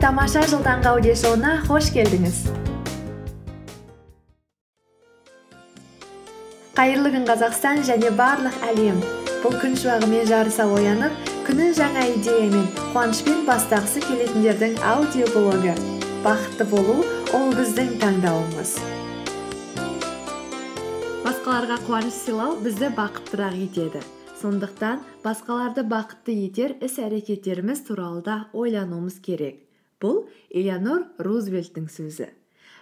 тамаша жыл таңғы аудиошоуына қош келдіңіз. Қайырлы күн қазақстан және барлық әлем. Бұл күн шуағымен жарыса оянып күнін жаңа идеямен қуанышпен бастағысы келетіндердің аудиоблогы. Бақытты болу ол біздің таңдауымыз. Басқаларға қуаныш сыйлау бізді бақыттырақ етеді. Сондықтан басқаларды бақытты етер іс әрекеттеріміз туралы да ойлануымыз керек. Бұл элеонор рузвельттің сөзі.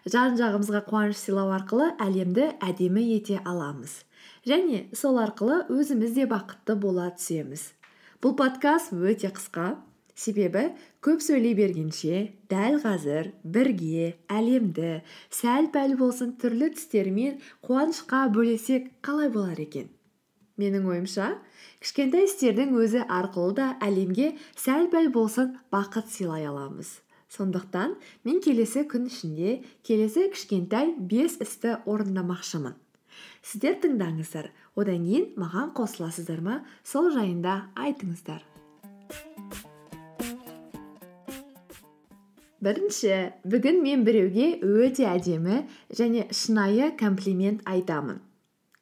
Жан жағымызға қуаныш сыйлау арқылы әлемді әдемі ете аламыз. Және сол арқылы өзіміз де бақытты бола түсеміз. Бұл подкаст өте қысқа. Себебі көп сөйлей бергенше дәл қазір бірге әлемді сәл пәл болсын түрлі түстермен қуанышқа бөлесек қалай болар екен? Менің ойымша кішкентай істердің өзі арқылы да әлемге сәл пәл болсын бақыт сыйлай аламыз. Сондықтан мен келесі күн ішінде келесі кішкентай бес істі орындамақшымын. Сіздер тыңдаңыздар. Одан кейін маған қосыласыздар ма? Сол жайында айтыңыздар. Бірінші бүгін мен біреуге өте әдемі және шынайы комплимент айтамын.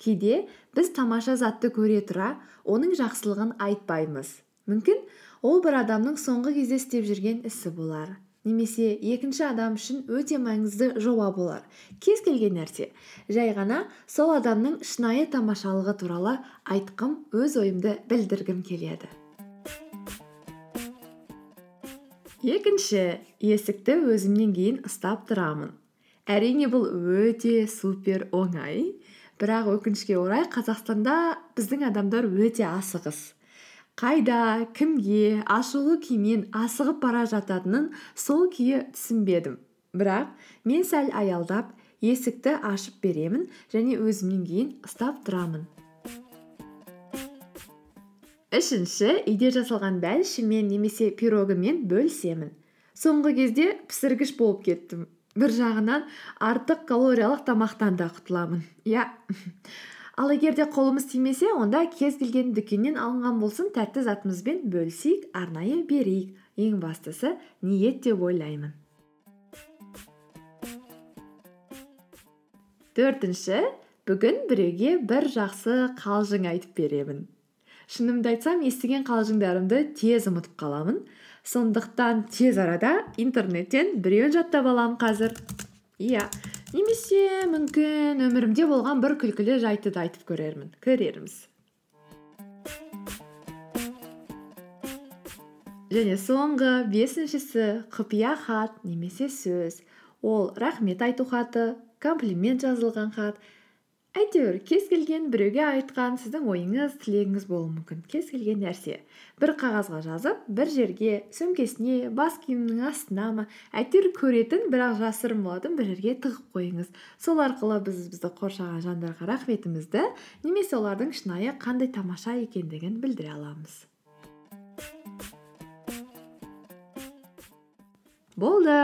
Кейде біз тамаша затты көре тұра оның жақсылығын айтпаймыз. Мүмкін ол бір адамның соңғы кезде істеп жүрген ісі болар. Немесе екінші адам үшін өте маңызды жоба болар. Кез келген нәрсе. Жай ғана сол адамның шынайы тамашалығы туралы айтқым өз ойымды білдіргім келеді. Екінші есікті өзімнен кейін ұстап тұрамын. Әрине бұл өте супер оңай. Бірақ өкінішке орай қазақстанда біздің адамдар өте асығыс. Қайда кімге ашулы күймен асығып бара жататынын сол күйі түсінбедім. Бірақ мен сәл аялдап есікті ашып беремін және өзімнен кейін ұстап тұрамын. Үшінші үйде жасалған бәлішіммен немесе пирогыммен бөлісемін. Соңғы кезде пісіргіш болып кеттім. Бір жағынан артық калориялық тамақтан да құтыламын. Иә. Ал егер де қолымыз тимесе онда кез келген дүкеннен алынған болсын тәтті затымызбен бөлісейік арнайы берейік. Ең бастысы ниет деп ойлаймын. Төртінші бүгін біреуге бір жақсы қалжың айтып беремін. Шынымды айтсам естіген қалжыңдарымды тез ұмытып қаламын. Сондықтан тез арада интернеттен біреуін жаттап аламын қазір. Иә. Немесе мүмкін өмірімде болған бір күлкілі жайтты да айтып көрермін. Көрерміз. Және соңғы бесіншісі құпия хат немесе сөз. Ол рахмет айту хаты комплимент жазылған хат әйтеуір кез келген біреуге айтқан сіздің ойыңыз тілегіңіз болуы мүмкін. Кез келген нәрсе. бір қағазға жазып бір жерге сөмкесіне бас киімнің астына ма әйтеуір көретін бірақ жасырын болатын бір жерге тығып қойыңыз. Сол арқылы біз бізді қоршаған жандарға рахметімізді немесе олардың шынайы қандай тамаша екендігін білдіре аламыз. Болды!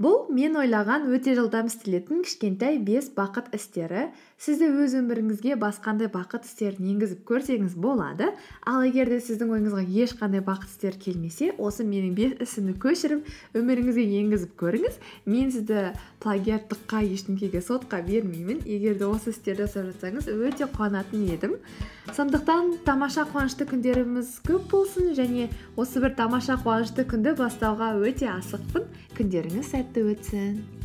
Бұл мен ойлаған өте жылдам істелетін кішкентай бес бақыт істері. Сізді өз өміріңізге басқандай бақыт істерін енгізіп көрсеңіз болады. Ал егер де сіздің ойыңызға ешқандай бақыт істер келмесе осы менің бес ісімді көшіріп өміріңізге енгізіп көріңіз. Мен сізді плагиаттыққа ештеңеге сотқа бермеймін. Егер де осы істерді жасап жатсаңыз өте қуанатын едім. Сондықтан тамаша қуанышты күндеріміз көп болсын және осы бір тамаша қуанышты күнді бастауға өте асықпын. Күндеріңіз сәтті do